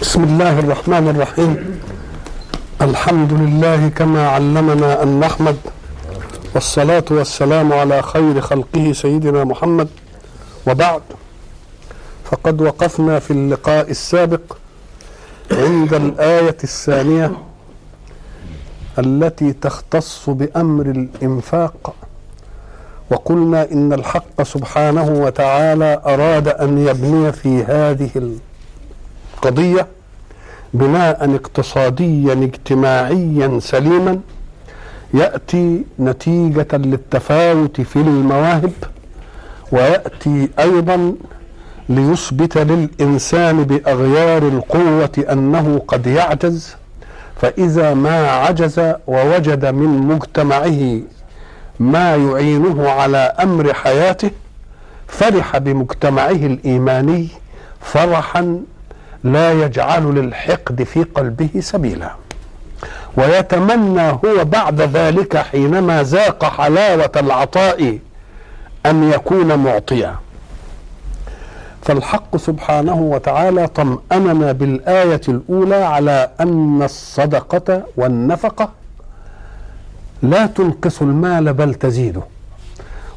بسم الله الرحمن الرحيم. الحمد لله كما علمنا أن نحمد والصلاة والسلام على خير خلقه سيدنا محمد. وبعد فقد وقفنا في اللقاء السابق عند الآية الثانية التي تختص بأمر الإنفاق. وقلنا إن الحق سبحانه وتعالى أراد أن يبني في هذه القضية بناء اقتصاديا اجتماعيا سليما يأتي نتيجة للتفاوت في المواهب ويأتي أيضا ليثبت للإنسان بأغيار القوة أنه قد يعجز. فإذا ما عجز ووجد من مجتمعه ما يعينه على أمر حياته فرح بمجتمعه الإيماني فرحا لا يجعل للحقد في قلبه سبيلا. ويتمنى هو بعد ذلك حينما ذاق حلاوة العطاء أن يكون معطيا. فالحق سبحانه وتعالى طمأننا بالآية الأولى على أن الصدقة والنفقة لا تنقص المال بل تزيده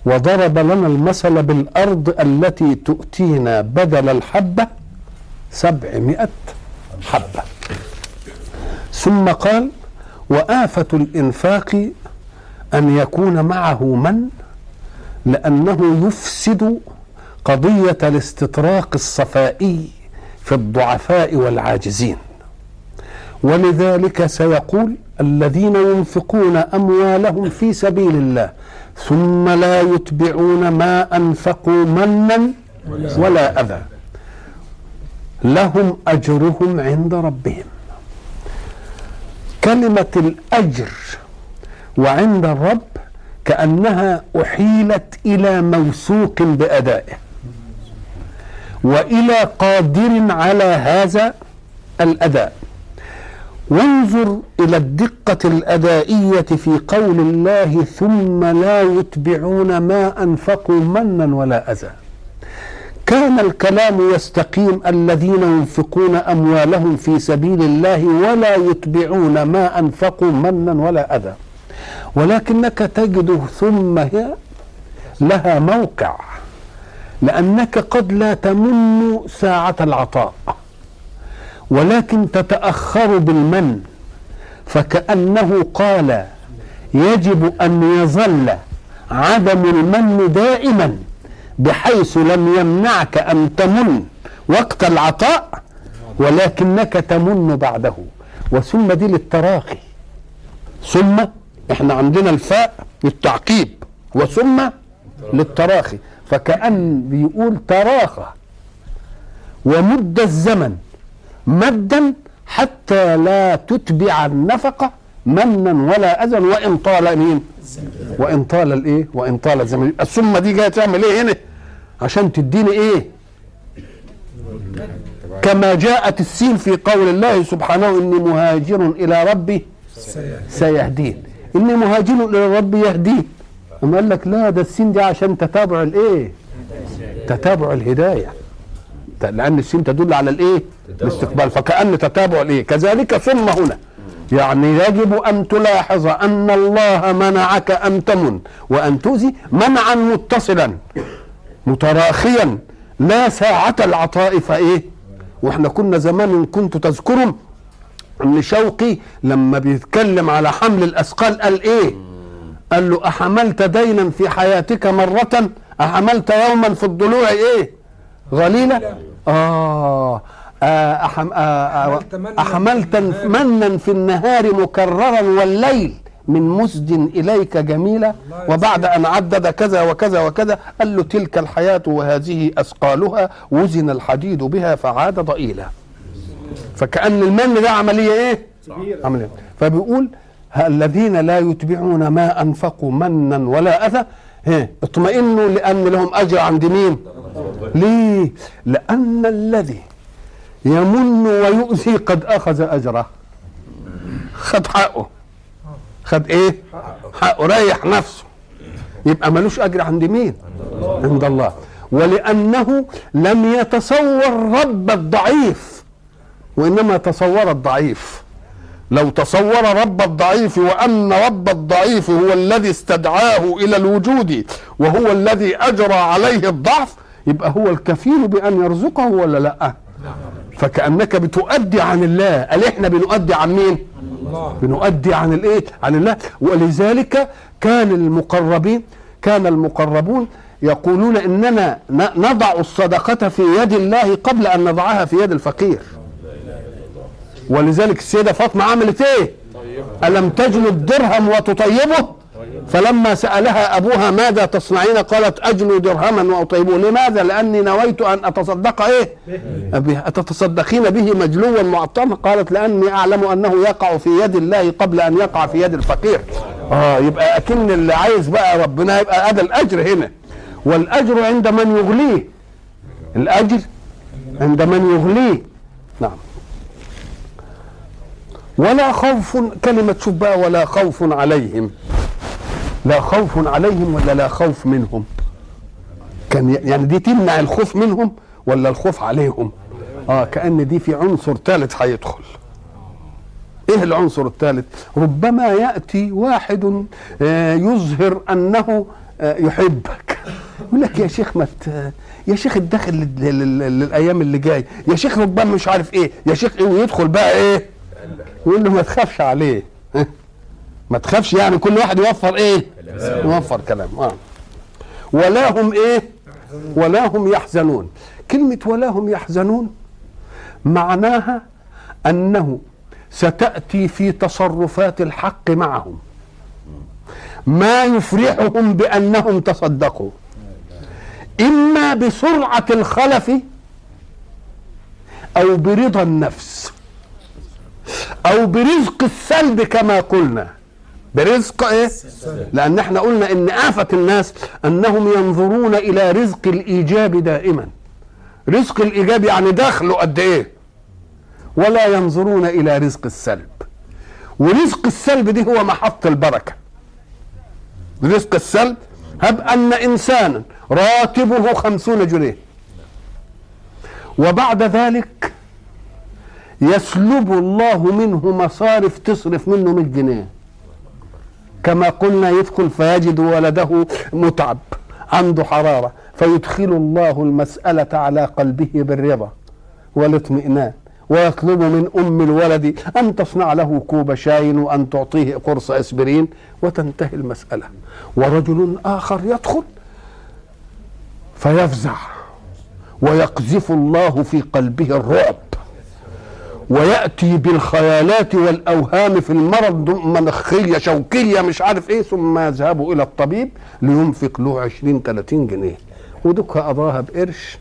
وضرب لنا المثل بالأرض التي تؤتينا بدل الحبة سبعمائة حبة. ثم قال وآفة الإنفاق أن يكون معه من؟ لأنه يفسد قضية الاستطراق الصفائي في الضعفاء والعاجزين. ولذلك سيقول الذين ينفقون أموالهم في سبيل الله ثم لا يتبعون ما أنفقوا منا ولا أذى. لهم أجرهم عند ربهم. كلمة الأجر وعند الرب كأنها أحيلت إلى موثوق بأدائه. وإلى قادر على هذا الأداء. وانظر إلى الدقة الأدائية في قول الله ثم لا يتبعون ما أنفقوا منا ولا أذى كان الكلام يستقيم الذين ينفقون أموالهم في سبيل الله ولا يتبعون ما أنفقوا منا ولا أذى. ولكنك تجد ثم هي لها موقع لأنك قد لا تمن ساعة العطاء ولكن تتأخر بالمن فكأنه قال يجب أن يظل عدم المن دائما. بحيث لم يمنعك أن تمن وقت العطاء ولكنك تمن بعده. وثم دي للتراخي. ثم إحنا عندنا الفاء للتعقيب وثم للتراخي. فكأن بيقول تراخى. ومد الزمن مدا حتى لا تتبع النفقة منا ولا أذى وإن طال مين؟ وإن طال الإيه؟ وإن طال الزمن. الثم دي جاية تعمل إيه هنا؟ عشان تديني إيه؟ كما جاءت السين في قول الله سبحانه إني مهاجر إلى ربي سيهدين. إني مهاجر إلى ربي يهدين. أما قال لك لا ده السين دي عشان تتابع الإيه؟ تتابع الهداية. لأن السين تدل على الإيه؟ الاستقبال. فكأن تتابع الإيه؟ كذلك ثم هنا. يعني يجب أن تلاحظ أن الله منعك أن تمن وأن تؤذي منعا متصلا متراخيا. لا ساعة العطاء فإيه؟ وإحنا كنا زمان إن كنت تذكرهم إن شوقي لما بيتكلم على حمل الأثقال قال إيه؟ قال له أحملت دينا في حياتك مرة؟ أحملت يوما في الضلوع إيه؟ غليلة آه, أحم آه أحملت منا في النهار. مكررا والليل من مسد إليك جميلة وبعد أن عدد كذا وكذا وكذا قال له تلك الحياة وهذه أثقالها وزن الحديد بها فعاد ضئيلا. فكأن المن ده عملية إيه؟ عملية. فبيقول الذين لا يتبعون ما أنفقوا منا ولا أذى اطمئنوا لأن لهم أجر عند مين؟ ليه؟ لأن الذي يمن ويؤذي قد أخذ أجره. خد حقه. خد إيه؟ حقه. ريح نفسه. يبقى ملوش أجر عند مين؟ عند الله. ولأنه لم يتصور رب الضعيف. وإنما تصور الضعيف. لو تصور رب الضعيف وأن رب الضعيف هو الذي استدعاه إلى الوجود وهو الذي أجرى عليه الضعف يبقى هو الكفيل بأن يرزقه ولا لأ؟ فكأنك بتؤدي عن الله. قال إحنا بنؤدي عن مين؟ الله. بنؤدي عن الإيه؟ عن الله. ولذلك كان المقربين كان المقربون يقولون إننا نضع الصدقة في يد الله قبل أن نضعها في يد الفقير. ولذلك السيدة فاطمة عملت إيه؟ ألم تجل الدرهم وتطيبه؟ فلما سألها أبوها ماذا تصنعين؟ قالت أجل درهما وأطيبه لماذا؟ لأني نويت أن أتصدق إيه؟ أتتصدقين به مجلوا معطما؟ قالت لأني أعلم أنه يقع في يد الله قبل أن يقع في يد الفقير. آه يبقى أكن اللي عايز بقى ربنا يبقى هذا الأجر هنا. والأجر عند من يغليه. الأجر عند من يغليه. نعم. ولا خوف كلمة شوف بقى ولا خوف عليهم. لا خوف عليهم ولا لا خوف منهم. كان يعني دي تمنع الخوف منهم ولا الخوف عليهم؟ آه كأن دي في عنصر ثالث هيدخل. إيه العنصر الثالث ربما يأتي واحد آه يظهر أنه آه يحبك. يقول لك يا شيخ ما يا شيخ الداخل للأيام اللي جاي. يا شيخ ربما مش عارف إيه. يا شيخ إيه ويدخل بقى إيه؟ يقول له ما تخافش عليه. ما تخافش يعني كل واحد يوفر إيه؟ يوفر كلام. آه. ولا هم إيه؟ ولا هم يحزنون. كلمة ولا هم يحزنون معناها أنه ستأتي في تصرفات الحق معهم. ما يفرحهم بأنهم تصدقوا. إما بسرعة الخلف أو برضا النفس أو برزق السلب كما قلنا. برزق إيه؟ لأن إحنا قلنا إن آفة الناس أنهم ينظرون إلى رزق الإيجاب دائما. رزق الإيجاب يعني دخله قد إيه؟ ولا ينظرون إلى رزق السلب. ورزق السلب دي هو محط البركة. رزق السلب هب أن انسانا راتبه خمسون جنيه. وبعد ذلك يسلب الله منه مصارف تصرف منه 100 جنيه. كما قلنا يدخل فيجد ولده متعب عنده حرارة فيدخل الله المسألة على قلبه بالرضا والاطمئنان ويطلب من أم الولد أن تصنع له كوب شاي وأن تعطيه قرص أسبرين وتنتهي المسألة. ورجل آخر يدخل فيفزع ويقذف الله في قلبه الرعب. ويأتي بالخيالات والأوهام في المرض منخيه شوكيه مش عارف إيه ثم يذهب إلى الطبيب لينفق له 20 30 جنيه. ودك قضاها بقرش.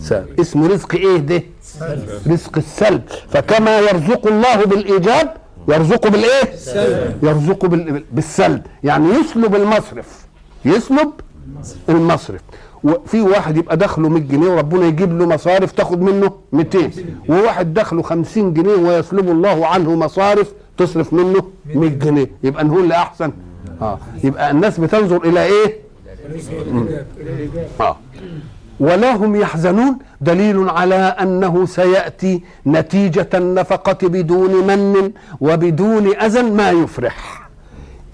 سلب. اسمه رزق إيه ده؟ رزق السلب. فكما يرزق الله بالإيجاب يرزقه بالإيه؟ يرزقه بالسلب. يعني يسلب المصرف. يسلب المصرف. وفي واحد يبقى دخله 100 جنيه وربنا يجيب له مصارف تاخد منه 200 وواحد دخله 50 جنيه ويسلب الله عنه مصارف تصرف منه 100 جنيه. يبقى نقول اللي احسن آه. يبقى الناس بتنظر إلى إيه؟ آه. ولا هم يحزنون. دليل على أنه سيأتي نتيجة النفقة بدون من وبدون أذى ما يفرح.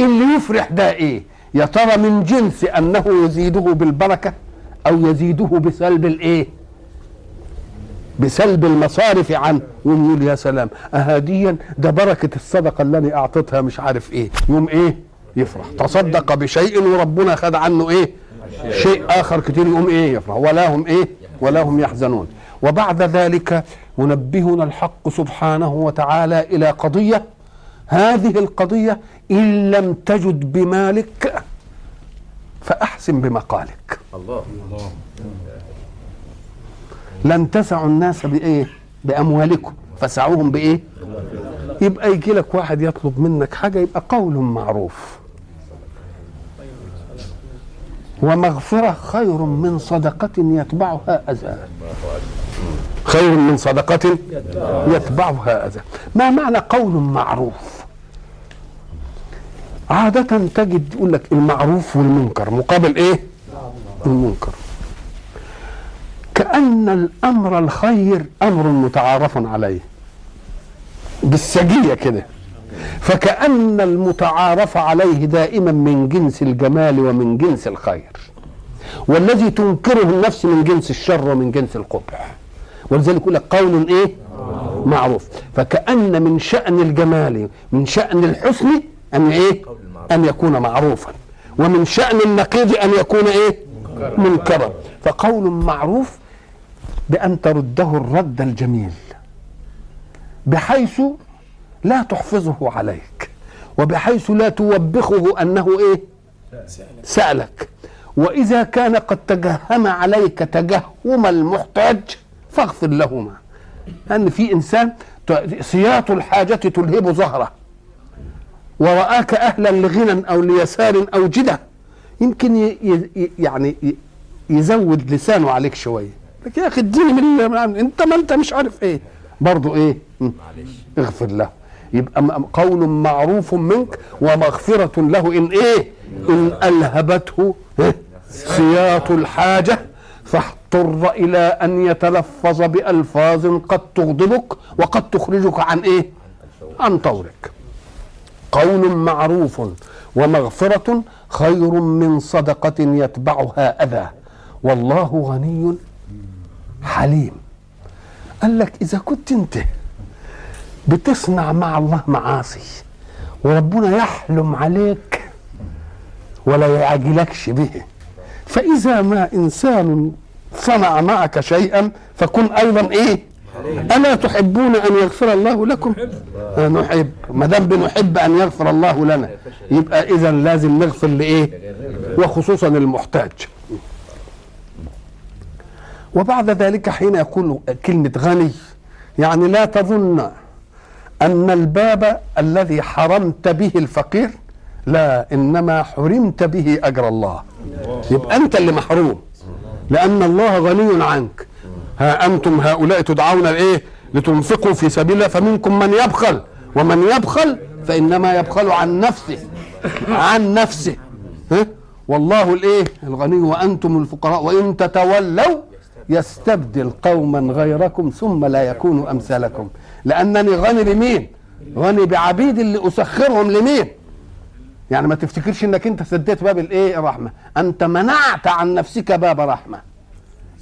اللي يفرح ده إيه؟ يا ترى من جنس أنه يزيده بالبركة؟ أو يزيده بسلب الإيه؟ بسلب المصارف عنه. يقوم يقول يا سلام اهاديا ده بركة الصدقة اللي أنا اعطيتها مش عارف إيه. يوم إيه؟ يفرح. تصدق بشيء وربنا خد عنه إيه؟ شيء آخر كتير يقوم إيه؟ يفرح. ولا هم إيه؟ ولا هم يحزنون. وبعد ذلك ينبهنا الحق سبحانه وتعالى إلى قضية. هذه القضية إن لم تجد بمالك فأحسن بمقالك. الله. لن تسعوا الناس بإيه؟ بأموالكم. فسعوهم بإيه؟ يبقى يجي لك واحد يطلب منك حاجة يبقى قول معروف. ومغفرة خير من صدقة يتبعها أذى. خير من صدقة يتبعها أذى. ما معنى قول معروف؟ عادة تجد يقول لك المعروف والمنكر. مقابل إيه؟ المنكر. فكأن الأمر الخير أمر متعارف عليه. بالسجية كده. فكأن المتعارف عليه دائما من جنس الجمال ومن جنس الخير. والذي تنكره النفس من جنس الشر ومن جنس القبح. ولذلك يقول لك قول إيه؟ معروف. فكأن من شأن الجمال من شأن الحسن أن إيه؟ أن يكون معروفا. ومن شأن النقيض أن يكون إيه؟ منكرا. فقول معروف بأن ترده الرد الجميل بحيث لا تحفظه عليك وبحيث لا توبخه أنه إيه؟ سألك. وإذا كان قد تجهم عليك تجهم المحتاج فاغفر لهما. لأن في إنسان سياط الحاجة تلهب ظهره. ورآك أهلا لغنى أو ليسار أو جدة يمكن ي ي يعني يزود لسانه عليك شوية. لك يا أخي اديني من أنت ما أنت مش عارف إيه. برضه إيه؟ معلش. اغفر له. يبقى قول معروف منك ومغفرة له إن إيه؟ إن ألهبته سياط الحاجة. فاضطر إلى أن يتلفظ بألفاظ قد تغضبك وقد تخرجك عن إيه؟ عن طورك. قول معروف ومغفرة خير من صدقة يتبعها أذى. والله غني حليم. قال لك إذا كنت أنت بتصنع مع الله معاصي وربنا يحلم عليك ولا يعجلكش به فإذا ما إنسان صنع معك شيئا فكن أيضا إيه؟ ألا تحبون أن يغفر الله لكم؟ نحب. ما دام بنحب أن يغفر الله لنا. يبقى إذا لازم نغفر لإيه؟ وخصوصا المحتاج. وبعد ذلك حين يقول كلمة غني يعني لا تظن أن الباب الذي حرمت به الفقير لا إنما حرمت به أجر الله. يبقى أنت اللي محروم. لأن الله غني عنك. ها أنتم هؤلاء تدعون إيه؟ لتنفقوا في سبيل الله فمنكم من يبخل. ومن يبخل فإنما يبخل عن نفسه. عن نفسه. ها؟ والله الإيه؟ الغني. وأنتم الفقراء. وإن تتولوا يستبدل قوما غيركم ثم لا يكونوا أمثالكم. لأنني غني لمين غني بعبيد اللي أسخرهم لمين؟ يعني ما تفتكرش إنك أنت سديت باب الإيه؟ الرحمة. أنت منعت عن نفسك باب رحمة.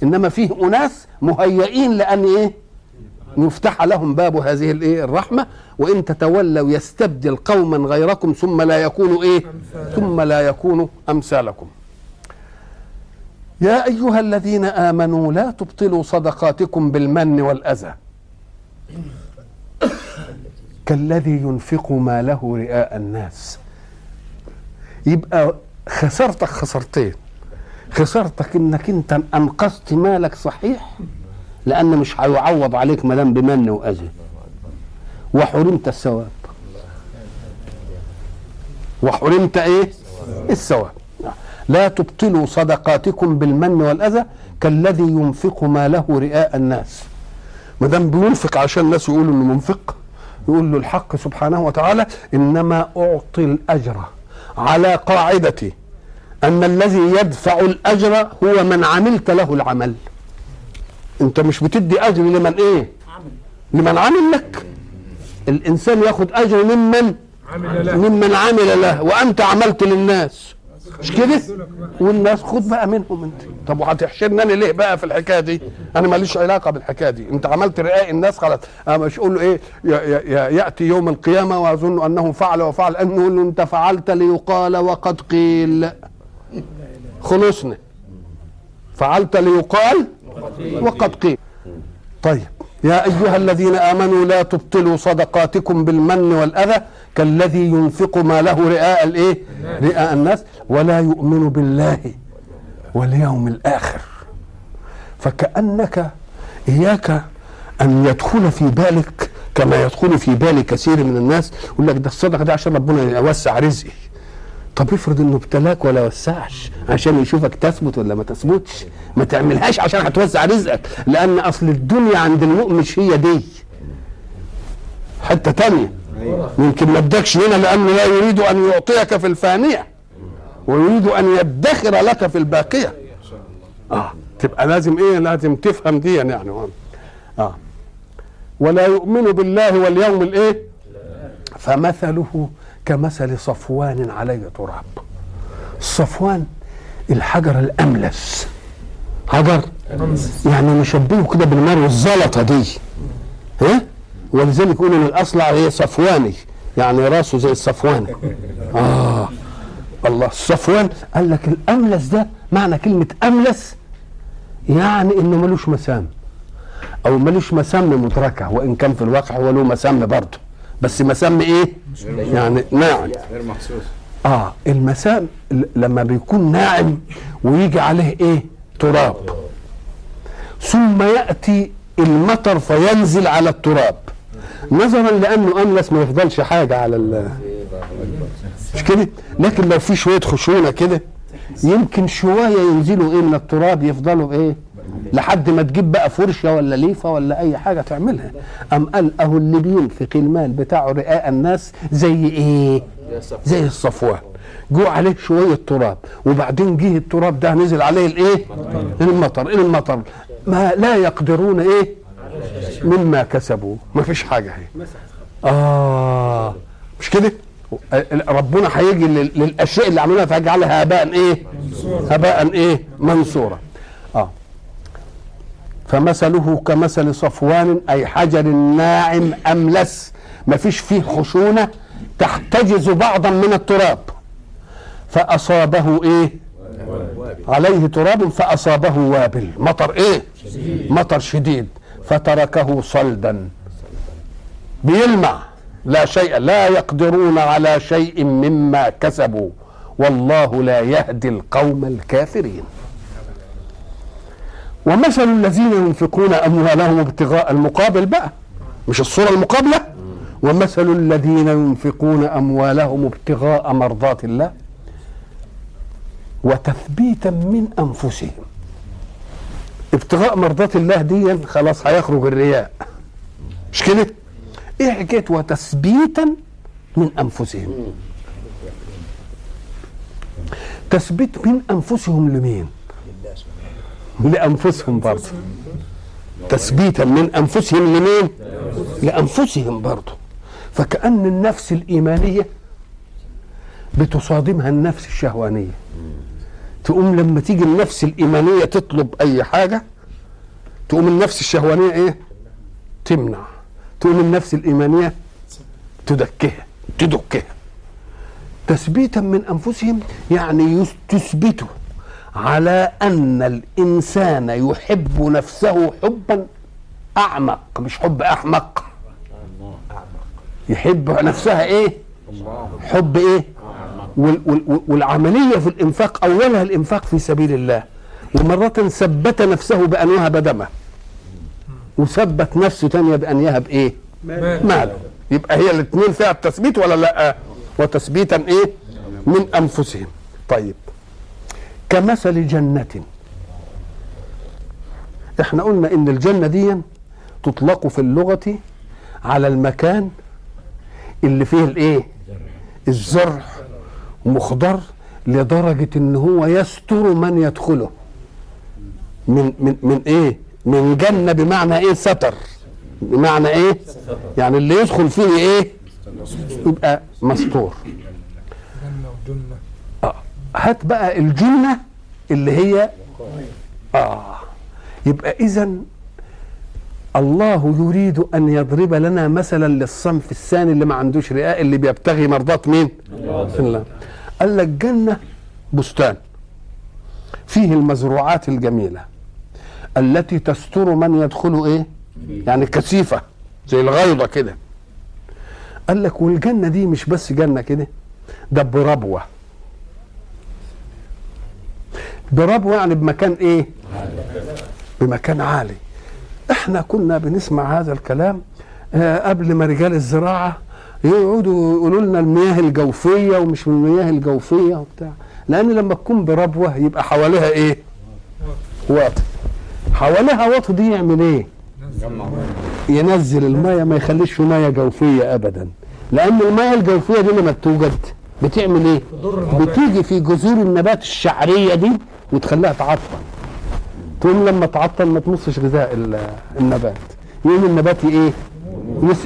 إنما فيه أناس مهيئين لأن إيه؟ يفتح لهم باب هذه الإيه؟ الرحمة. وإن تتولوا يستبدل قوما غيركم ثم لا يكونوا إيه؟ ثم لا يكونوا أمثالكم. يا أيها الذين آمنوا لا تبطلوا صدقاتكم بالمن والأذى. كالذي ينفق ماله رئاء الناس. يبقى خسرتك خسرتين. خسرتك إنك أنت أنقذت مالك صحيح لأن مش هيعوض عليك ما دام بمن وأذى. وحرمت الثواب. وحرمت إيه؟ الثواب. لا تبطلوا صدقاتكم بالمن والأذى كالذي ينفق ماله رئاء الناس. ما دام بينفق عشان الناس يقولوا إنه منفق يقول له الحق سبحانه وتعالى إنما أعطي الأجر على قاعدة أن الذي يدفع الأجر هو من عملت له العمل. أنت مش بتدي أجر لمن إيه؟ لمن عمل لك. الإنسان ياخد أجر ممن؟ عمل له. ممن عمل له. وأنت عملت للناس. مش كده؟ والناس خد بقى منهم أنت. طب وهتحشرني أنا ليه بقى في الحكاية دي؟ أنا ماليش علاقة بالحكاية دي. أنت عملت رئاء الناس خلاص. أنا مش أقول له إيه يأتي يوم القيامة وأظن انه فعل وفعل. ان نقول له أنت فعلت ليقال وقد قيل. خلصنا. فعلت ليقال وقد قيل. طيب. يا أيها الذين آمنوا لا تبطلوا صدقاتكم بالمن والأذى كالذي ينفق ماله رئاء الإيه؟ رئاء الناس ولا يؤمن بالله واليوم الآخر. فكأنك إياك أن يدخل في بالك كما يدخل في بال كثير من الناس يقول لك ده الصدقة دي عشان ربنا يوسع رزقي. طب افرض انه ابتلاك ولا وسعش عشان يشوفك تثبت ولا ما تثبتش. ما تعملهاش عشان هتوسع رزقك لأن أصل الدنيا عند المؤمن مش هي دي حتة تانية. يمكن ما ادكش هنا لأنه لا يريد أن يعطيك في الفانية ويريد أن يدخر لك في الباقية. آه تبقى لازم إيه؟ لازم تفهم دي يعني. آه. ولا يؤمن بالله واليوم الإيه؟ فمثله كمثل صفوان عليه تراب. الصفوان الحجر الأملس. حجر؟ يعني نشبهه كده بالنار والزلطه دي. ها ولذلك يقولوا إن الاصلع إيه صفواني. يعني راسه زي الصفوان. آه. الله. الصفوان قال لك الأملس ده معنى كلمة أملس يعني إنه ملوش مسام. أو ملوش مسام مدركة. وإن كان في الواقع هو له مسام برضه. بس مسام إيه؟ يعني ناعم. غير محسوس آه المسام لما بيكون ناعم ويجي عليه إيه؟ تراب. ثم يأتي المطر فينزل على التراب. نظرا لأنه املس ما يفضلش حاجة على ال مش كده؟ لكن لو في شوية خشونة كده يمكن شوية ينزلوا إيه من التراب يفضلوا إيه؟ لحد ما تجيب بقى فرشة ولا ليفة ولا أي حاجة تعملها. أم قال أهو اللي بينفق المال بتاعه رئاء الناس زي إيه؟ زي الصفوان جو عليه شوية تراب. وبعدين جه التراب ده نزل عليه الإيه؟ المطر. المطر. ما لا يقدرون إيه؟ مما كسبوا. ما فيش حاجة هي. آه. مش كده؟ ربنا هيجي لل- للأشياء اللي عملوها فيجعلها هباء إيه؟ هباء إيه؟ منصورا آه فمثله كمثل صفوان أي حجر ناعم املس ما فيش فيه خشونة تحتجز بعضا من التراب. فأصابه إيه؟ عليه تراب فأصابه وابل. مطر إيه؟ مطر شديد. فتركه صلدا. بيلمع. لا شيء لا يقدرون على شيء مما كسبوا. والله لا يهدي القوم الكافرين. ومثل الذين ينفقون أموالهم ابتغاء المقابل بقى. مش الصورة المقابلة؟ ومثل الذين ينفقون أموالهم ابتغاء مرضات الله وتثبيتا من أنفسهم. ابتغاء مرضات الله دي خلاص هيخرج الرياء. مش كده؟ إيه حكايه وتثبيتا من أنفسهم. تثبيت من أنفسهم لمين؟ لأنفسهم برضه. تثبيتا من أنفسهم لمين؟ لأنفسهم برضه. فكأن النفس الإيمانية بتصادمها النفس الشهوانية. تقوم لما تيجي النفس الإيمانية تطلب أي حاجة تقوم النفس الشهوانية إيه؟ تمنع. تقوم النفس الإيمانية تدكها تدكها. تثبيتا من أنفسهم يعني تثبتوا على أن الإنسان يحب نفسه حبا أعمق مش حب أحمق. يحب نفسها إيه؟ حب إيه؟ وال وال والعملية في الإنفاق أولها الإنفاق في سبيل الله. ومرة ثبت نفسه بأن يهب دمه. وثبت نفسه تانية بأن يهب إيه؟ ماله. يبقى هي الاثنين فيها التثبيت ولا لأ؟ وتثبيتا إيه؟ من أنفسهم. طيب. كمثل جنة. إحنا قلنا إن الجنة دي تطلق في اللغة على المكان اللي فيه الإيه؟ الزرع مخضر لدرجة إن هو يستر من يدخله. من من من إيه؟ من جنة بمعنى إيه؟ ستر. بمعنى إيه؟ يعني اللي يدخل فيه إيه؟ يبقى مستور. جنة وجنة. هات بقى الجنة اللي هي آه. يبقى اذا الله يريد أن يضرب لنا مثلا للصنف الثاني اللي ما عندوش رئاء اللي بيبتغي مرضات مين؟ الله. قال لك جنة بستان. فيه المزروعات الجميلة التي تستر من يدخل إيه؟ يعني كثيفة زي الغيضة كده. قال لك والجنة دي مش بس جنة كده ده بربوة. بربوة يعني بمكان إيه؟ بمكان عالي. إحنا كنا بنسمع هذا الكلام آه قبل ما رجال الزراعة يقعدوا يقولوا لنا المياه الجوفية ومش المياه الجوفية وبتاع. لأن لما تكون بربوة يبقى حواليها إيه؟ واطي حواليها واطي دي يعمل إيه؟ ينزل المية ما يخليش في مية جوفية أبدا. لأن المية الجوفية دي لما توجد بتعمل إيه؟ بتيجي في جذور النبات الشعرية دي وتخليها تعطل. تقوم لما تعطل ما تمصش غذاء ال- النبات. يقوم النبات إيه؟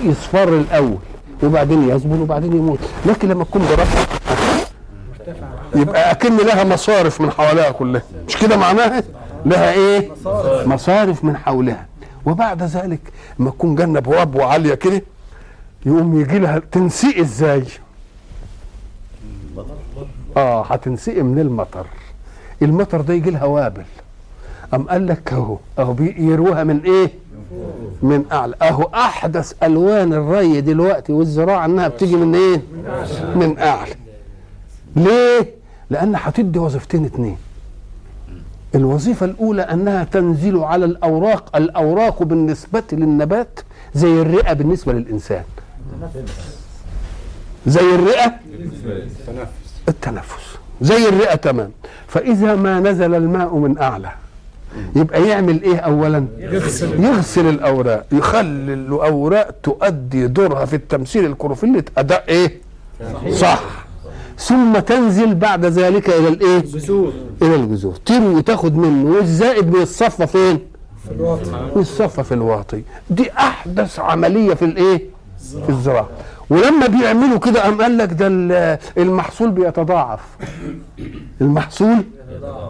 يصفر الأول وبعدين يذبل وبعدين يموت. لكن لما تكون برفع يبقى أكن لها مصارف من حواليها كلها. مش كده معناها؟ لها إيه؟ مصارف من حولها وبعد ذلك لما تكون جنه بواب عاليه كده يقوم يجي لها تنسقي إزاي؟ آه هتنسقي من المطر. المطر ده يجي لها وابل. أم قال لك أهو أهو بيروها من إيه؟ من أعلى. أهو أحدث ألوان الري دلوقتي والزراعة إنها بتيجي من إيه؟ من أعلى. ليه؟ لأن هتدي وظيفتين اتنين. الوظيفة الأولى أنها تنزل على الأوراق الأوراق بالنسبة للنبات زي الرئة بالنسبة للإنسان. زي الرئة؟ التنفس. زي الرئة تمام فإذا ما نزل الماء من أعلى يبقى يعمل إيه أولا؟ يغسل. يغسل الأوراق. يخلي الأوراق تؤدي دورها في التمثيل الكروفيلي أداء إيه؟ صح. ثم تنزل بعد ذلك إلى الإيه؟ إلى الجذور. تروي وتاخد منه. والزائد بيتصفى فين؟ في الوطن بيتصفى في الواطي. دي أحدث عملية في الإيه؟ في الزراعة. ولما بيعملوا كده قام قال لك ده ال- المحصول بيتضاعف. المحصول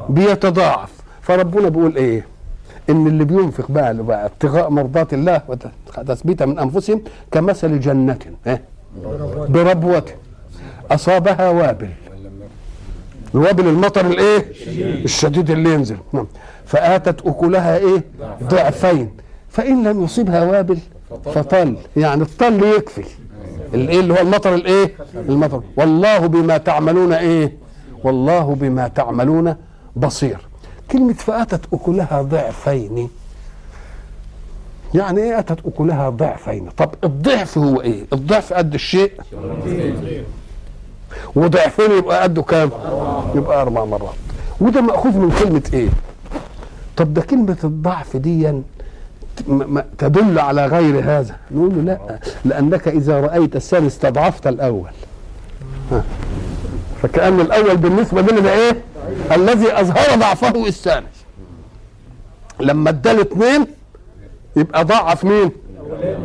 بيتضاعف. فربنا بيقول إيه؟ إن اللي بينفق بقى ابتغاء مرضات الله وتثبيتا من أنفسهم كمثل جنة؟ بربوة. أصابها وابل. الوابل المطر الإيه؟ الشديد اللي ينزل. نعم. فآتت أكلها إيه؟ ضعفين. فإن لم يصيبها وابل فطل. يعني الطل يكفي. الايه اللي هو المطر الايه؟ المطر. والله بما تعملون إيه؟ والله بما تعملون بصير. كلمة فأتت أكلها ضعفين. يعني إيه أتت أكلها ضعفين؟ طب الضعف هو إيه؟ الضعف قد الشيء؟ وضعفين يبقى قده كام؟ يبقى أربع مرات. وده مأخوذ من كلمة إيه؟ طب ده كلمة الضعف دي تدل على غير هذا. نقول له لا لأنك إذا رأيت الثاني استضعفت الأول. ها. فكأن الأول بالنسبة لنا إيه؟ الذي أظهر ضعفه الثاني. لما اداله اثنين يبقى ضعف مين؟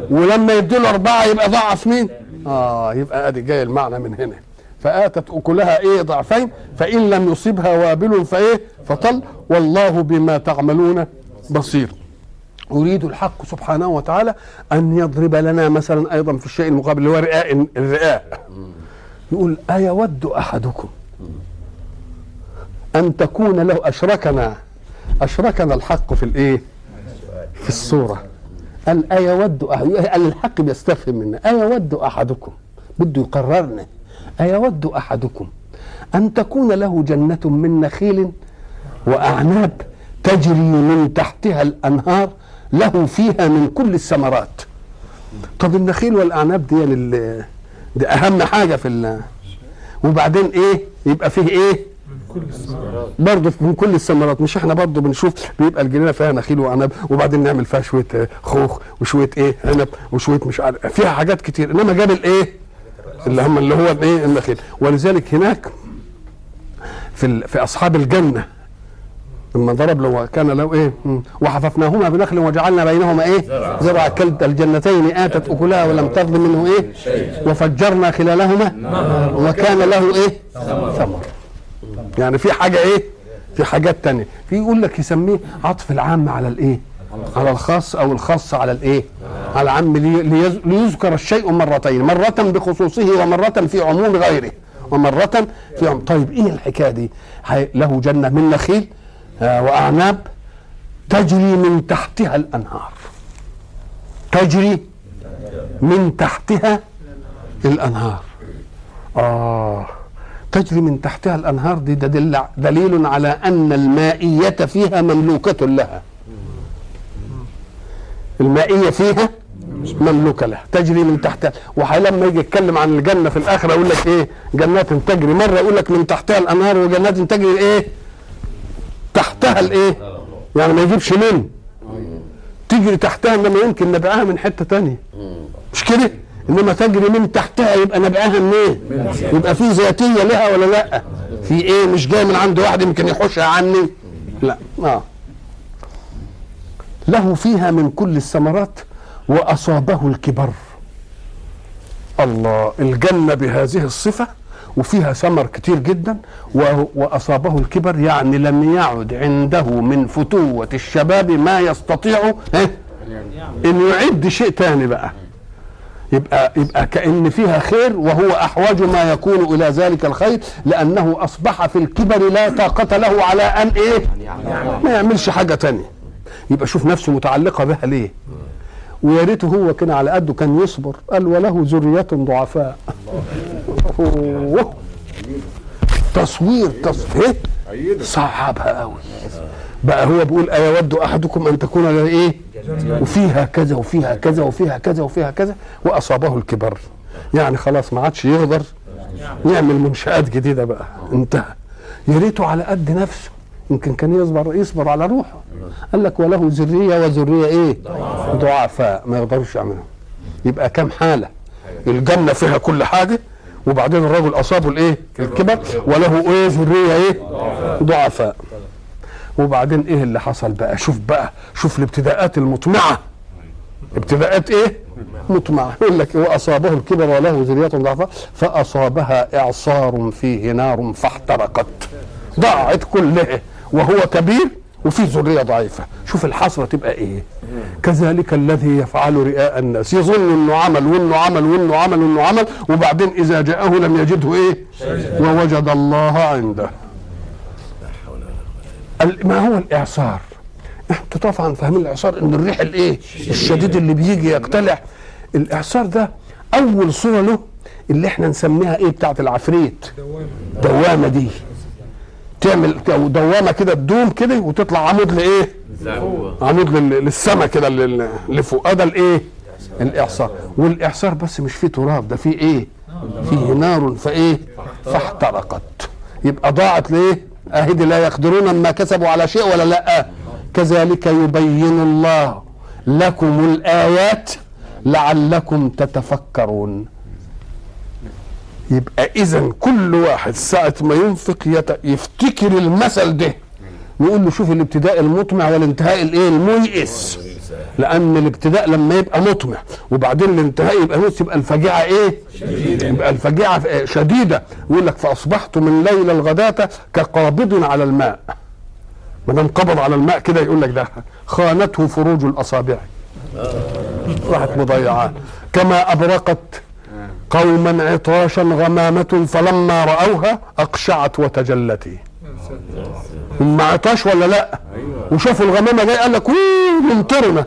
ولما يديله أربعة يبقى ضعف مين؟ آه يبقى أدي جاي المعنى من هنا. فآتت أكلها إيه؟ ضعفين. فإن لم يصبها وابل فإيه؟ فطل. والله بما تعملون بصير. يريد الحق سبحانه وتعالى أن يضرب لنا مثلا أيضا في الشيء المقابل اللي هو رئاء الرئاء. يقول أيود أحدكم أن تكون له أشركنا أشركنا الحق في الإيه؟ في الصورة. قال أيود قال الحق بيستفهم منا أيود أحدكم؟ بده يقررنا أيود أحدكم أن تكون له جنة من نخيل وأعناب تجري من تحتها الأنهار له فيها من كل الثمرات. طب النخيل والأعناب دي, ال- دي أهم حاجة في ال وبعدين إيه؟ يبقى فيه الثمرات برضه من كل الثمرات. مش إحنا برضه بنشوف بيبقى الجنينة فيها نخيل وعنب وبعدين نعمل فيها شوية خوخ وشوية إيه؟ عنب وشوية مش عارف فيها حاجات كتير. إنما جاب الايه اللي هم اللي هو الايه النخيل. ولذلك هناك في في أصحاب الجنة لما ضرب له كان له إيه. وحففناهما بنخل وجعلنا بينهما إيه زرع كلتا الجنتين آتت أكلها ولم تظلم منه إيه وفجرنا خلالهما وكان له إيه ثمر يعني في حاجة إيه في حاجات تانية. في يقول لك يسميه عطف العام على الإيه على الخاص أو الخاص على الإيه على العام ليذكر الشيء مرتين. مرة بخصوصه ومرة في عموم غيره. ومرة في عموم طيب إيه الحكاية دي؟ له جنة من نخيل آه، وأعناب تجري من تحتها الأنهار. تجري من تحتها الأنهار. آه تجري من تحتها الأنهار دي دل دليل على أن المائية فيها مملوكة لها. المائية فيها مملوكة لها. تجري من تحتها. ولما يجي يتكلم عن الجنة في الآخرة يقول لك إيه؟ جنات تجري. مرة يقول لك من تحتها الأنهار وجنات تجري إيه؟ تحتها الإيه؟ يعني ما يجيبش من تجري تحتها إنما يمكن نبعها من حتة تانية. مش كده؟ إنما تجري من تحتها يبقى نبعها منين؟ يبقى في ذاتيه لها ولا لأ؟ في إيه؟ مش جاي من عند واحد يمكن يحوشها عني؟ لا. آه. له فيها من كل الثمرات وأصابه الكبر. الله الجنة بهذه الصفة وفيها ثمر كتير جدا وأصابه الكبر يعني لم يعد عنده من فتوة الشباب ما يستطيع إيه؟ إن يعد شيء تاني بقى. يبقى يبقى كأن فيها خير وهو أحوج ما يكون إلى ذلك الخير لأنه أصبح في الكبر لا طاقة له على أن إيه؟ ما يعملش حاجة تانية. يبقى شوف نفسه متعلقة بها ليه؟ ويا ريته هو كان على قده كان يصبر. قال وله ذرية ضعفاء. تصوير تصوير صعبها قوي. بقى هو بيقول أيود أحدكم أن تكون له إيه؟ وفيها كذا وفيها كذا وفيها كذا وفيها كذا. وأصابه الكبر. يعني خلاص ما عادش يقدر يعمل منشآت جديدة بقى. انتهى. يا ريته على قد نفسه. يمكن كان يصبر يصبر على روحه. قال لك وله ذرية وذرية إيه؟ ضعفاء ما يقدروش يعملوا. يبقى كم حالة؟ الجنة فيها كل حاجة وبعدين الرجل أصابه الإيه؟ الكبر وله إيه؟ ذرية إيه؟ ضعفاء. وبعدين إيه اللي حصل بقى؟ شوف بقى شوف الابتداءات المطمعة. ابتداءات إيه؟ مطمعة. يقول لك واصابه الكبر وله ذرية ضعفاء فأصابها إعصار فيه نار فاحترقت. ضاعت كلها وهو كبير وفي ذرية ضعيفة. شوف الحسره تبقى إيه. كذلك الذي يفعل رئاء الناس. يظن إنه عمل وإنه عمل وإنه عمل وإنه عمل وبعدين إذا جاءه لم يجده إيه؟ ووجد الله عنده. ما هو الإعصار؟ أنتوا طبعا فاهمين الإعصار ان الريح الإيه؟ الشديد اللي بيجي يقتلع. الإعصار ده أول صورة له اللي إحنا نسميها إيه؟ بتاعت العفريت. دوامة دي. تعمل دوامة كده تدوم كده وتطلع عمود لإيه؟ عمود لل- للسما كده لفوق. ده الإيه؟ الإعصار. والإعصار بس مش فيه تراب ده فيه إيه؟ فيه نار فإيه؟ فاحترقت. يبقى ضاعت ليه؟ أهدي لا يقدرون ما كسبوا على شيء ولا لأ. كذلك يبين الله لكم الآيات لعلكم تتفكرون. يبقى اذا كل واحد ساعة ما ينفق يفتكر المثل ده. نقول له شوف الابتداء المطمع والانتهاء الإيه؟ الميئس. لأن الابتداء لما يبقى مطمع وبعدين الانتهاء يبقى ميئس يبقى الفجيعة إيه؟ يبقى الفجيعة شديدة. يقول لك فاصبحت من ليل الغداة كقابض على الماء. ما دام قبض على الماء كده يقول لك ده خانته فروج الأصابع. راحت مضيعاه كما أبرقت قوما عطاشا غمامة فلما رأوها أقشعت وتجلت هم عطاش ولا لا؟ وشافوا الغمامة جاي قال لك "أوه، ممطرنا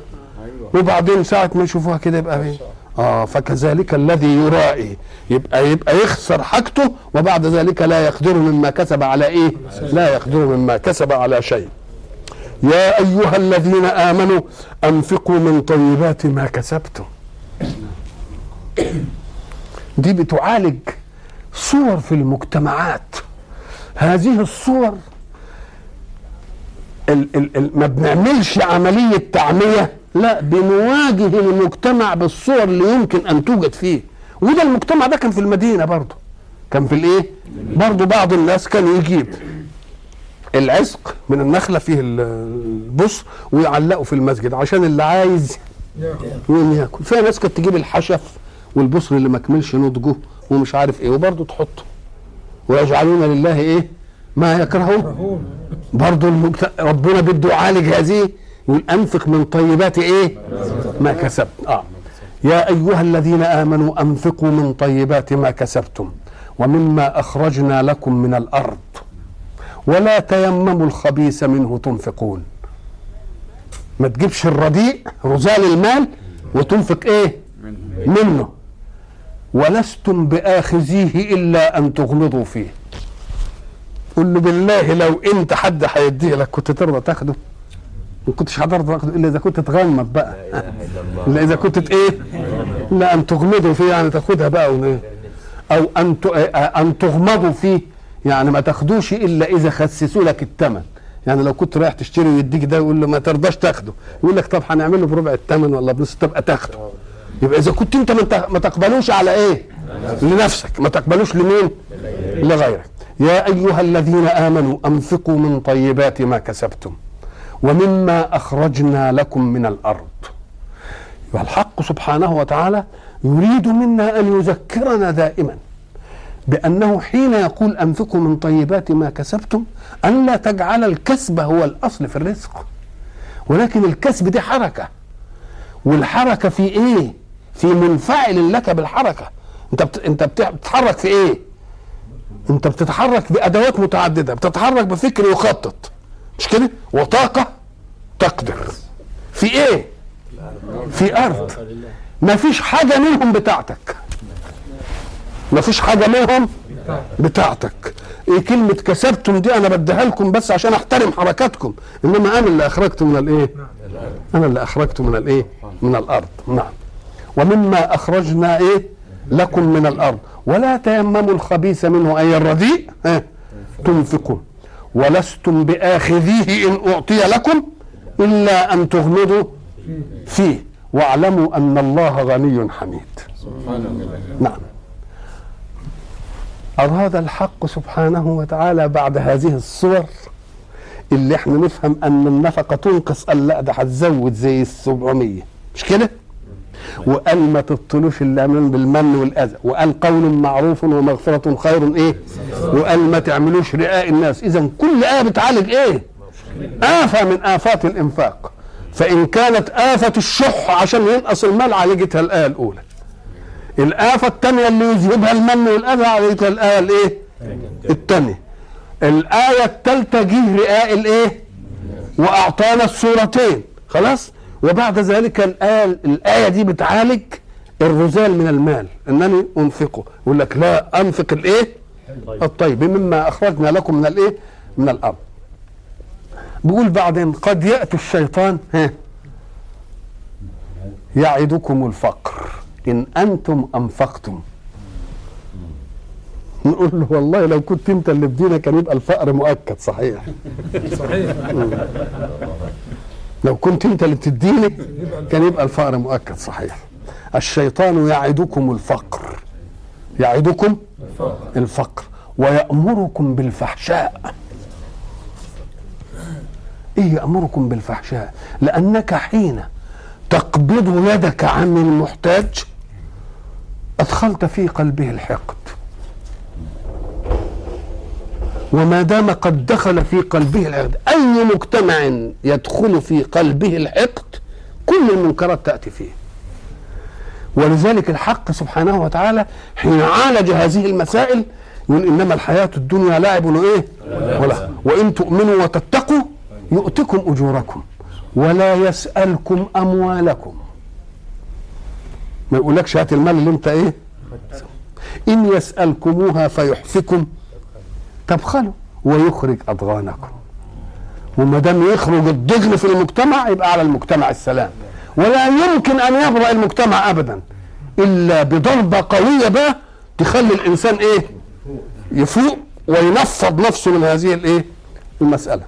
وبعدين ساعة ما يشوفوها كده يبقى إيه آه فكذلك الذي يرائي. يبقى يبقى يخسر حاجته وبعد ذلك لا يقدر مما كسب على إيه؟ لا يقدر مما كسب على شيء. يا أيها الذين آمنوا أنفقوا من طيبات ما كسبتم. دي بتعالج صور في المجتمعات. هذه الصور ال ال ال ما بنعملش عملية تعمية لا بنواجه المجتمع بالصور اللي يمكن أن توجد فيه. وده المجتمع ده كان في المدينة برضه. كان في الإيه؟ برضه بعض الناس كان يجيب العزق من النخلة فيه ال- البص ويعلقه في المسجد عشان اللي عايز يقوم ياكل. فيها ناس كانت تجيب الحشف والبصر اللي ما كملش نضجه ومش عارف إيه وبرضه تحطه. ويجعلون لله إيه؟ ما يكرهون. برضه المجت... ربنا بده يعالج هذه يقول انفق من طيبات إيه؟ ما كسبت آه. يا أيها الذين آمنوا أنفقوا من طيبات ما كسبتم ومما أخرجنا لكم من الأرض. ولا تيمموا الخبيث منه تنفقون. ما تجيبش الرديء رزال المال وتنفق إيه؟ منه. ولستم بآخذيه إلا أن تغمضوا فيه. قل له بالله لو إنت حد هيديه لك كنت ترضى تاخده. ما كنتش هترضى تاخده إلا إذا كنت تغمض بقى. إلا إذا كنت إيه؟ لا أن تغمضوا فيه يعني تاخدها بقى ون- أو أن أن تغمضوا فيه. يعني ما تاخدوش إلا إذا خسسوا لك الثمن يعني لو كنت رايح تشتري ويديك ده يقول له ما ترضاش تاخده. يقول لك طب هنعمله بربع الثمن ولا بنص؟ تبقى تاخده يبقى إذا كنت أنت ما تقبلوش على إيه؟ لنفسك. ما تقبلوش لمين؟ لغيرك. يا أيها الذين آمنوا أنفقوا من طيبات ما كسبتم ومما أخرجنا لكم من الأرض. والحق سبحانه وتعالى يريد منا أن يذكرنا دائما بأنه حين يقول أنفقوا من طيبات ما كسبتم أن لا تجعل الكسب هو الأصل في الرزق. ولكن الكسب دي حركة. والحركة في إيه؟ في منفعل لك بالحركة. أنت بت... أنت بتتحرك في إيه؟ أنت بتتحرك بأدوات متعددة بتتحرك بفكر يخطط. مش كده؟ وطاقة تقدر. في إيه؟ في أرض. ما فيش حاجة منهم بتاعتك. ما فيش حاجة منهم بتاعتك. إيه كلمة كسبتم دي؟ أنا بديها لكم بس عشان أحترم حركاتكم. إنما أنا اللي أخرجت من الإيه؟ أنا اللي أخرجت من الإيه؟ من الأرض. نعم. ومما أخرجنا إيه؟ لكم من الأرض. ولا تيمموا الخبيث منه أي الرديء آه تنفقون. ولستم بآخذيه إن أعطي لكم إلا أن تغمضوا فيه. واعلموا أن الله غني حميد. نعم. أراد الحق سبحانه وتعالى بعد هذه الصور؟ اللي إحنا نفهم أن النفقة تنقص قال لا ده هتزود زي السبعمية. مش كده؟ وقال ما تبطلوش الأمان بالمن والأذى وقال قول معروف ومغفرة خير إيه؟ وقال ما تعملوش رئاء الناس إذا كل آية بتعالج إيه؟ آفة من آفات الإنفاق فإن كانت آفة الشح عشان ينقص المال عالجتها الآية الأولى الآفة الثانية اللي يذهبها المن والأذى عليك الآية الإيه؟ الثانية الآية الثالثة جه رئاء الإيه؟ وأعطانا السورتين خلاص؟ وبعد ذلك الآية الآية دي بتعالج الرذال من المال. إنني أنفقه يقول لك لا أنفق الإيه؟ الطيب. مما أخرجنا لكم من الإيه؟ من الأرض. بيقول بعدين قد يأتي الشيطان ها يعدكم الفقر. إن أنتم أنفقتم. نقول له والله لو كنت أنت اللي بدينا كان يبقى الفقر مؤكد صحيح. صحيح. لو كنت أنت اللي بتديني كان يبقى الفقر مؤكد صحيح. الشيطان يعدكم الفقر. يعدكم الفقر. ويأمركم بالفحشاء. إيه يأمركم بالفحشاء؟ لأنك حين تقبض يدك عن المحتاج أدخلت في قلبه الحقد. وما دام قد دخل في قلبه الحقد أي مجتمع يدخل في قلبه الحقد كل المنكرات تأتي فيه. ولذلك الحق سبحانه وتعالى حين عالج هذه المسائل يقول إنما الحياة الدنيا لعب وإيه ولا. وإن تؤمنوا وتتقوا يؤتكم أجوركم ولا يسألكم أموالكم. ما يقولكش هات المال اللي أنت إيه؟ إن يسألكموها فيحفكم تبخلوا ويخرج أضغانكم. وما دام يخرج الضغن في المجتمع يبقى على المجتمع السلام. ولا يمكن أن يبرأ المجتمع أبدا. إلا بضربة قوية بقى تخلي الإنسان إيه؟ يفوق وينفض نفسه من هذه الإيه المسألة.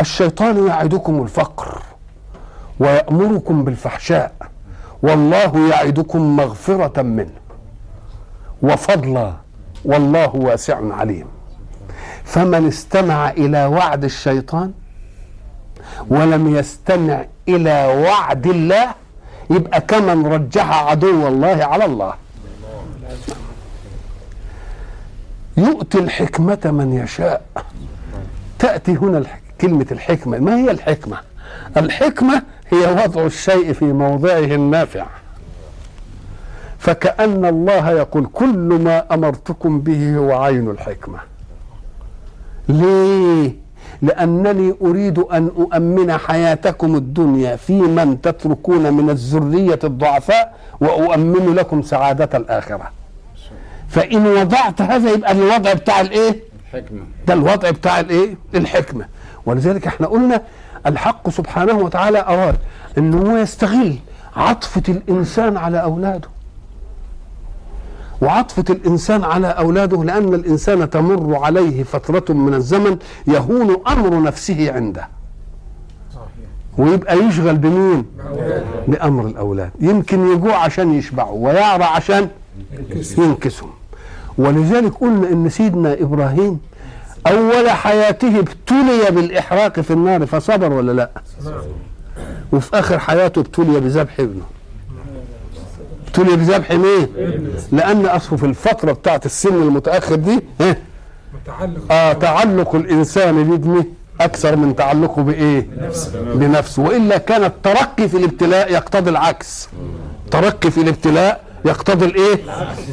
الشيطان يعدكم الفقر ويأمركم بالفحشاء والله يعدكم مغفرة منه وفضلا والله واسع عليم. فمن استمع إلى وعد الشيطان ولم يستمع إلى وعد الله يبقى كمن رجح عدو الله على الله. يؤتي الحكمة من يشاء. تأتي هنا كلمة الحكمة. ما هي الحكمة؟ الحكمة هي وضع الشيء في موضعه النافع. فكأن الله يقول كل ما أمرتكم به هو عين الحكمة. ليه؟ لأنني أريد أن أؤمن حياتكم الدنيا في من تتركون من الذرية الضعفاء وأؤمن لكم سعادة الآخرة. فإن وضعت هذا يبقى الوضع بتاع الإيه؟ حكمة ده الوضع بتاع الإيه؟ الحكمة. ولذلك إحنا قلنا الحق سبحانه وتعالى أراد أن هو يستغل عطفة الإنسان على أولاده. وعطفة الإنسان على أولاده لأن الإنسان تمر عليه فترة من الزمن يهون أمر نفسه عنده. ويبقى يشغل بمين؟ بأمر الأولاد. يمكن يجوع عشان يشبعوا ويعرى عشان ينكسهم. ولذلك قلنا إن سيدنا إبراهيم أول حياته ابتلي بالإحراق في النار فصبر ولا لا؟ وفي آخر حياته ابتلي بذبح ابنه. ابتلي بذبح مين؟ لأن أصله في الفترة بتاعت السن المتأخر دي ها متعلق آه تعلق الإنسان بابنه أكثر من تعلقه بإيه؟ بنفسه. وإلا كان الترقي في الابتلاء يقتضي العكس. ترقي في الابتلاء يقتضي الإيه؟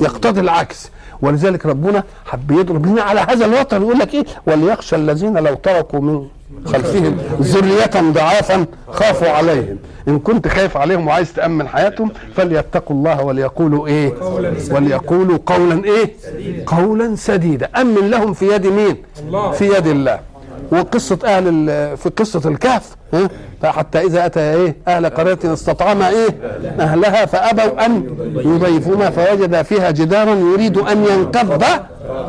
يقتضي العكس. ولذلك ربنا حب يضرب لنا على هذا الوتر يقول لك إيه؟ وليخشى الذين لو تركوا من خلفهم ذرية ضعافا خافوا عليهم. إن كنت خايف عليهم وعايز تأمن حياتهم فليتقوا الله وليقولوا إيه؟ وليقولوا قولا إيه؟ قولا سديدا. أمن لهم في يد مين. في يد الله. وقصة أهل في قصة الكهف؟ حتى إذا أتى إيه؟ أهل قرية استطعما إيه؟ أهلها فأبوا أن يضيفونا فوجد فيها جدارا يريد أن ينقض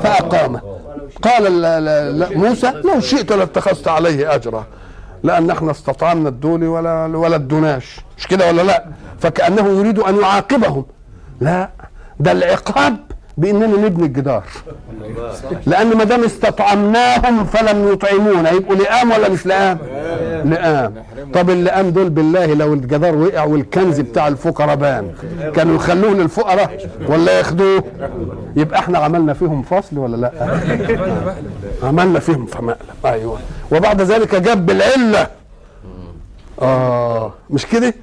فأقامه. قال ال- ال- ال- موسى لو شئت لاتخذت عليه أجرا لأن إحنا استطعمنا الدول ولا ولا ادوناش مش كده ولا لا؟ فكأنه يريد أن يعاقبهم. لا ده العقاب. بإننا نبني الجدار. لأن ما دام استطعمناهم فلم يطعمونا. يبقوا لئام ولا مش لئام؟ لئام. طب اللئام دول بالله لو الجدار وقع والكنز بتاع الفقراء بان. كانوا يخلوه للفقراء ولا ياخدوه. يبقى إحنا عملنا فيهم فصل ولا لأ؟ عملنا فيهم فمقلب أيوه. وبعد ذلك جاب بالعلة. آه. مش كده؟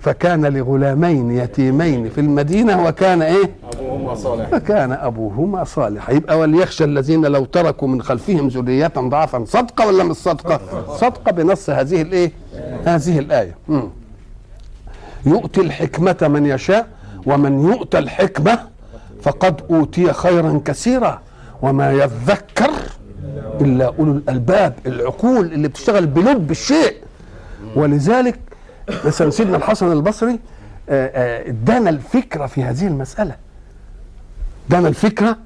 فكان لغلامين يتيمين في المدينة وكان إيه؟ أبوهما صالح فكان أبوهما صالحا يبقى وليخشى الذين لو تركوا من خلفهم ذريه ضعفا صدقة ولا مش صدقة؟ صدقة بنص هذه الإيه؟ هذه الآية. مم. يؤتي الحكمة من يشاء ومن يؤتى الحكمة فقد أوتي خيرا كثيرا. وما يذكر إلا أولو الألباب العقول اللي بتشتغل بلب الشيء. ولذلك مثلا سيدنا الحسن البصري آه، آه، ادانا الفكرة في هذه المسألة. ادانا الفكرة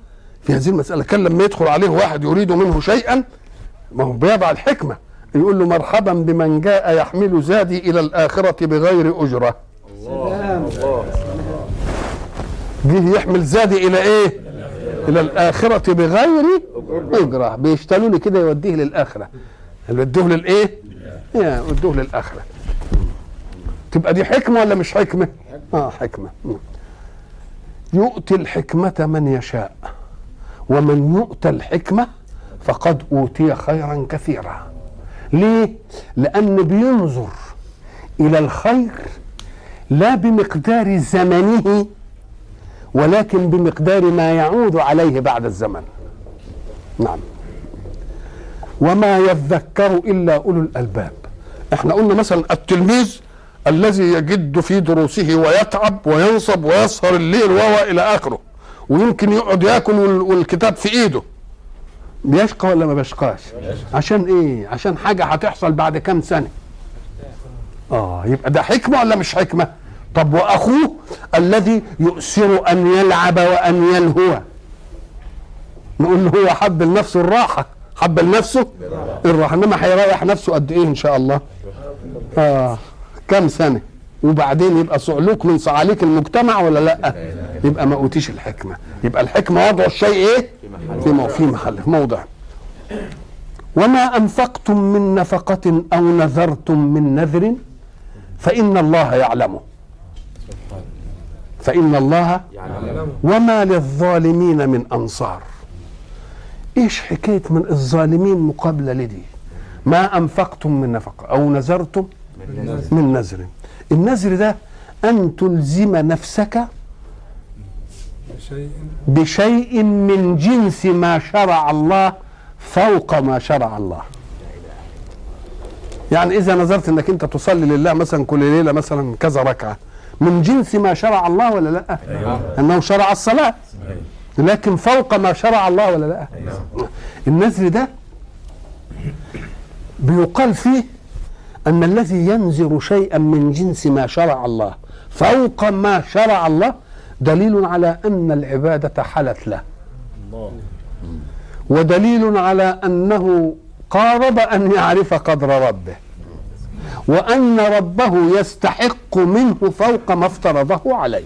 في هذه المسألة. كان لما يدخل عليه واحد يريد منه شيئا ما هو بيضع الحكمة. يقول له مرحبا بمن جاء يحمل زادي إلى الآخرة بغير أجرة. جه يحمل زادي إلى إيه؟ إلى الآخرة بغير أجرة. بيشتروا لي كده يوديه للآخرة. يودوه للإيه؟ يا يودوه للآخرة. تبقى دي حكمة ولا مش حكمة؟ آه حكمة. يؤتي الحكمة من يشاء ومن يؤتى الحكمة فقد أوتي خيرا كثيرا. ليه؟ لأن بينظر إلى الخير لا بمقدار زمنه ولكن بمقدار ما يعود عليه بعد الزمن. نعم. وما يذكر إلا أولو الألباب. إحنا قلنا مثلا التلميذ الذي يجد في دروسه ويتعب وينصب ويسهر الليل وهو إلى آخره. ويمكن يقعد يأكل وال- والكتاب في إيده. بيشقى ولا ما بيشقاش؟ عشان إيه؟ عشان حاجة هتحصل بعد كام سنة. آه يبقى ده حكمة ولا مش حكمة؟ طب وأخوه الذي يؤثر أن يلعب وأن يلهو. نقول له هو حب لنفسه الراحة. حب لنفسه الراحة. إنما هيريح نفسه قد إيه إن شاء الله؟ آه. كم سنة؟ وبعدين يبقى صعلوك من صعاليك المجتمع ولا لأ؟ يبقى ما اوتيش الحكمة. يبقى الحكمة وضع الشيء إيه؟ في في محل في موضع. وما أنفقتم من نفقة أو نذرتم من نذر فإن الله يعلمه فإن الله وما للظالمين من أنصار. إيش حكاية من الظالمين مقابلة لدي؟ ما أنفقتم من نفقة أو نذرتم من نذر النذر ده أن تلزم نفسك شيء بشيء من جنس ما شرع الله فوق ما شرع الله. يعني إذا نظرت إنك أنت تصلي لله مثلا كل ليلة مثلا كذا ركعة من جنس ما شرع الله ولا لأ؟ أنه شرع الصلاة. لكن فوق ما شرع الله ولا لأ؟ النذر ده بيقال فيه أن الذي ينذر شيئا من جنس ما شرع الله فوق ما شرع الله دليل على أن العبادة حلت له. ودليل على أنه قارب أن يعرف قدر ربه. وأن ربه يستحق منه فوق ما افترضه عليه.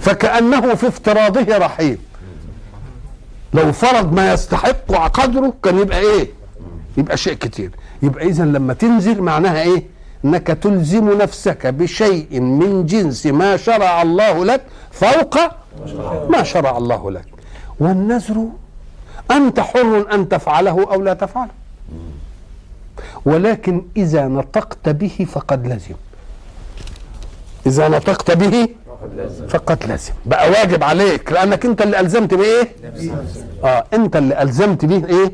فكأنه في افتراضه رحيم. لو فرض ما يستحق قدره كان يبقى إيه؟ يبقى شيء كتير. يبقى إذا لما تنزل معناها إيه؟ إنك تلزم نفسك بشيء من جنس ما شرع الله لك فوق ما شرع الله لك. والنذر أنت حر أن تفعله أو لا تفعله. ولكن إذا نطقت به فقد لزم. إذا نطقت به فقد لزم. بقى واجب عليك لأنك أنت اللي ألزمت بايه آه أنت اللي ألزمت به إيه؟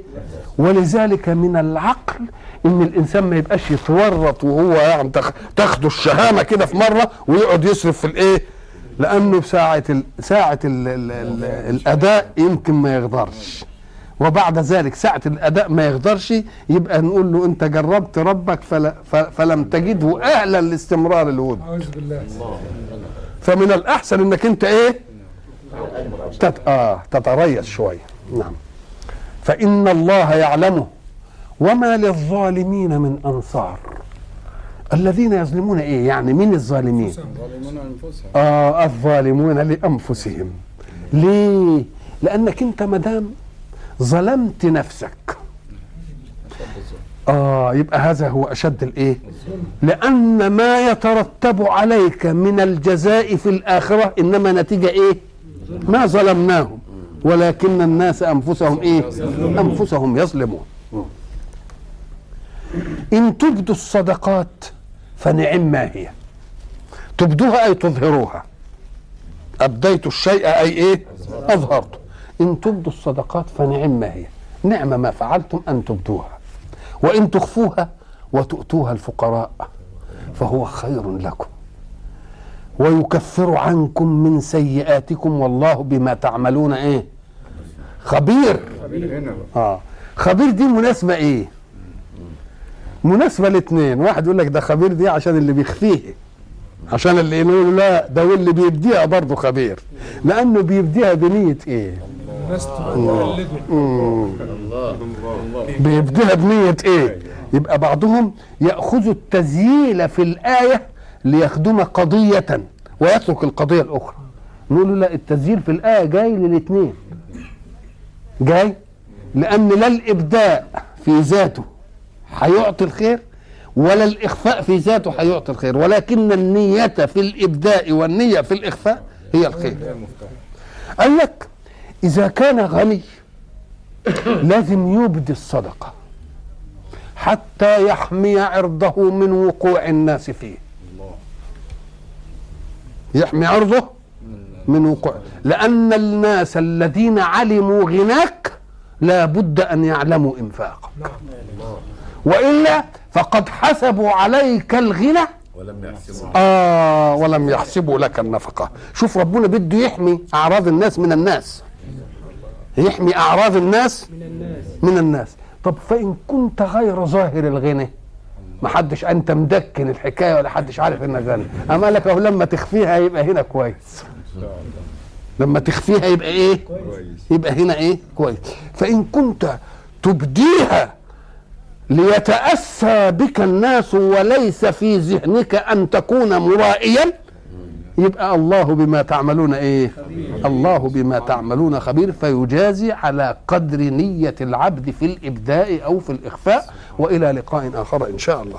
ولذلك من العقل إن الإنسان ما يبقاش يتورط وهو يعني تاخ- تاخده الشهامة كده في مرة ويقعد يصرف في الإيه؟ لأنه ساعه ال ساعة ال ال ال الأداء يمكن ما يقدرش وبعد ذلك ساعة الأداء ما يقدرش يبقى نقول له أنت جربت ربك فلا فلم تجده أهلا لاستمرار الود أعوذ بالله. فمن الأحسن أنك أنت إيه؟ تت... آه تتريث شوية. نعم. فإن الله يعلمه وما للظالمين من أنصار. الذين يظلمون إيه؟ يعني مين الظالمين؟ آه الظالمون لأنفسهم. ليه؟ لأنك أنت مدام ظلمت نفسك. آه يبقى هذا هو أشد الإيه؟ لأن ما يترتب عليك من الجزاء في الآخرة إنما نتيجة إيه؟ ما ظلمناهم. ولكن الناس أنفسهم إيه؟ أنفسهم يظلمون. إن تبدوا الصدقات فنعم ما هي. تبدوها أي تظهروها. أبديت الشيء أي إيه؟ أظهرته. إن تبدوا الصدقات فنعم ما هي. نعم ما فعلتم أن تبدوها. وإن تخفوها وتؤتوها الفقراء فهو خير لكم. ويكفر عنكم من سيئاتكم والله بما تعملون إيه؟ خبير. بقى آه. خبير دي مناسبة إيه؟ مناسبة الاثنين واحد يقول لك ده خبير دي عشان اللي بيخفيه. عشان اللي يقول لا ده واللي بيبديها برضه خبير. لأنه بيبديها بنية إيه؟ تبقى تقلده بيبديها بنية إيه؟ يبقى بعضهم يأخذ التزييل في الآية ليخدم قضية ويترك القضية الأخرى. نقول له لا التزييل في الآية جاي للاثنين جاي؟ لأن لا الإبداء في ذاته. هيعطي الخير ولا الإخفاء في ذاته هيعطي الخير ولكن النية في الإبداء والنية في الإخفاء هي الخير. قال لك إذا كان غني لازم يبدي الصدقة حتى يحمي عرضه من وقوع الناس فيه. يحمي عرضه من وقوع. لأن الناس الذين علموا غناك لا بد أن يعلموا إنفاقك. وإلا فقد حسبوا عليك الغنى. ولم يحسبوا آه ولم يحسبوا لك النفقة. شوف ربنا بده يحمي أعراض الناس من الناس. يحمي أعراض الناس من الناس. من الناس طب فإن كنت غير ظاهر الغنى ما حدش أنت مدكن الحكاية ولا حدش عارف إنك غني. أما لك أهو لما تخفيها يبقى هنا كويس. لما تخفيها يبقى إيه؟ يبقى هنا إيه؟ كويس. فإن كنت تبديها ليتأسى بك الناس وليس في ذهنك أن تكون مرائيا. يبقى الله بما تعملون إيه؟ الله بما تعملون خبير. فيجازي على قدر نية العبد في الإبداء أو في الإخفاء. وإلى لقاء آخر إن شاء الله.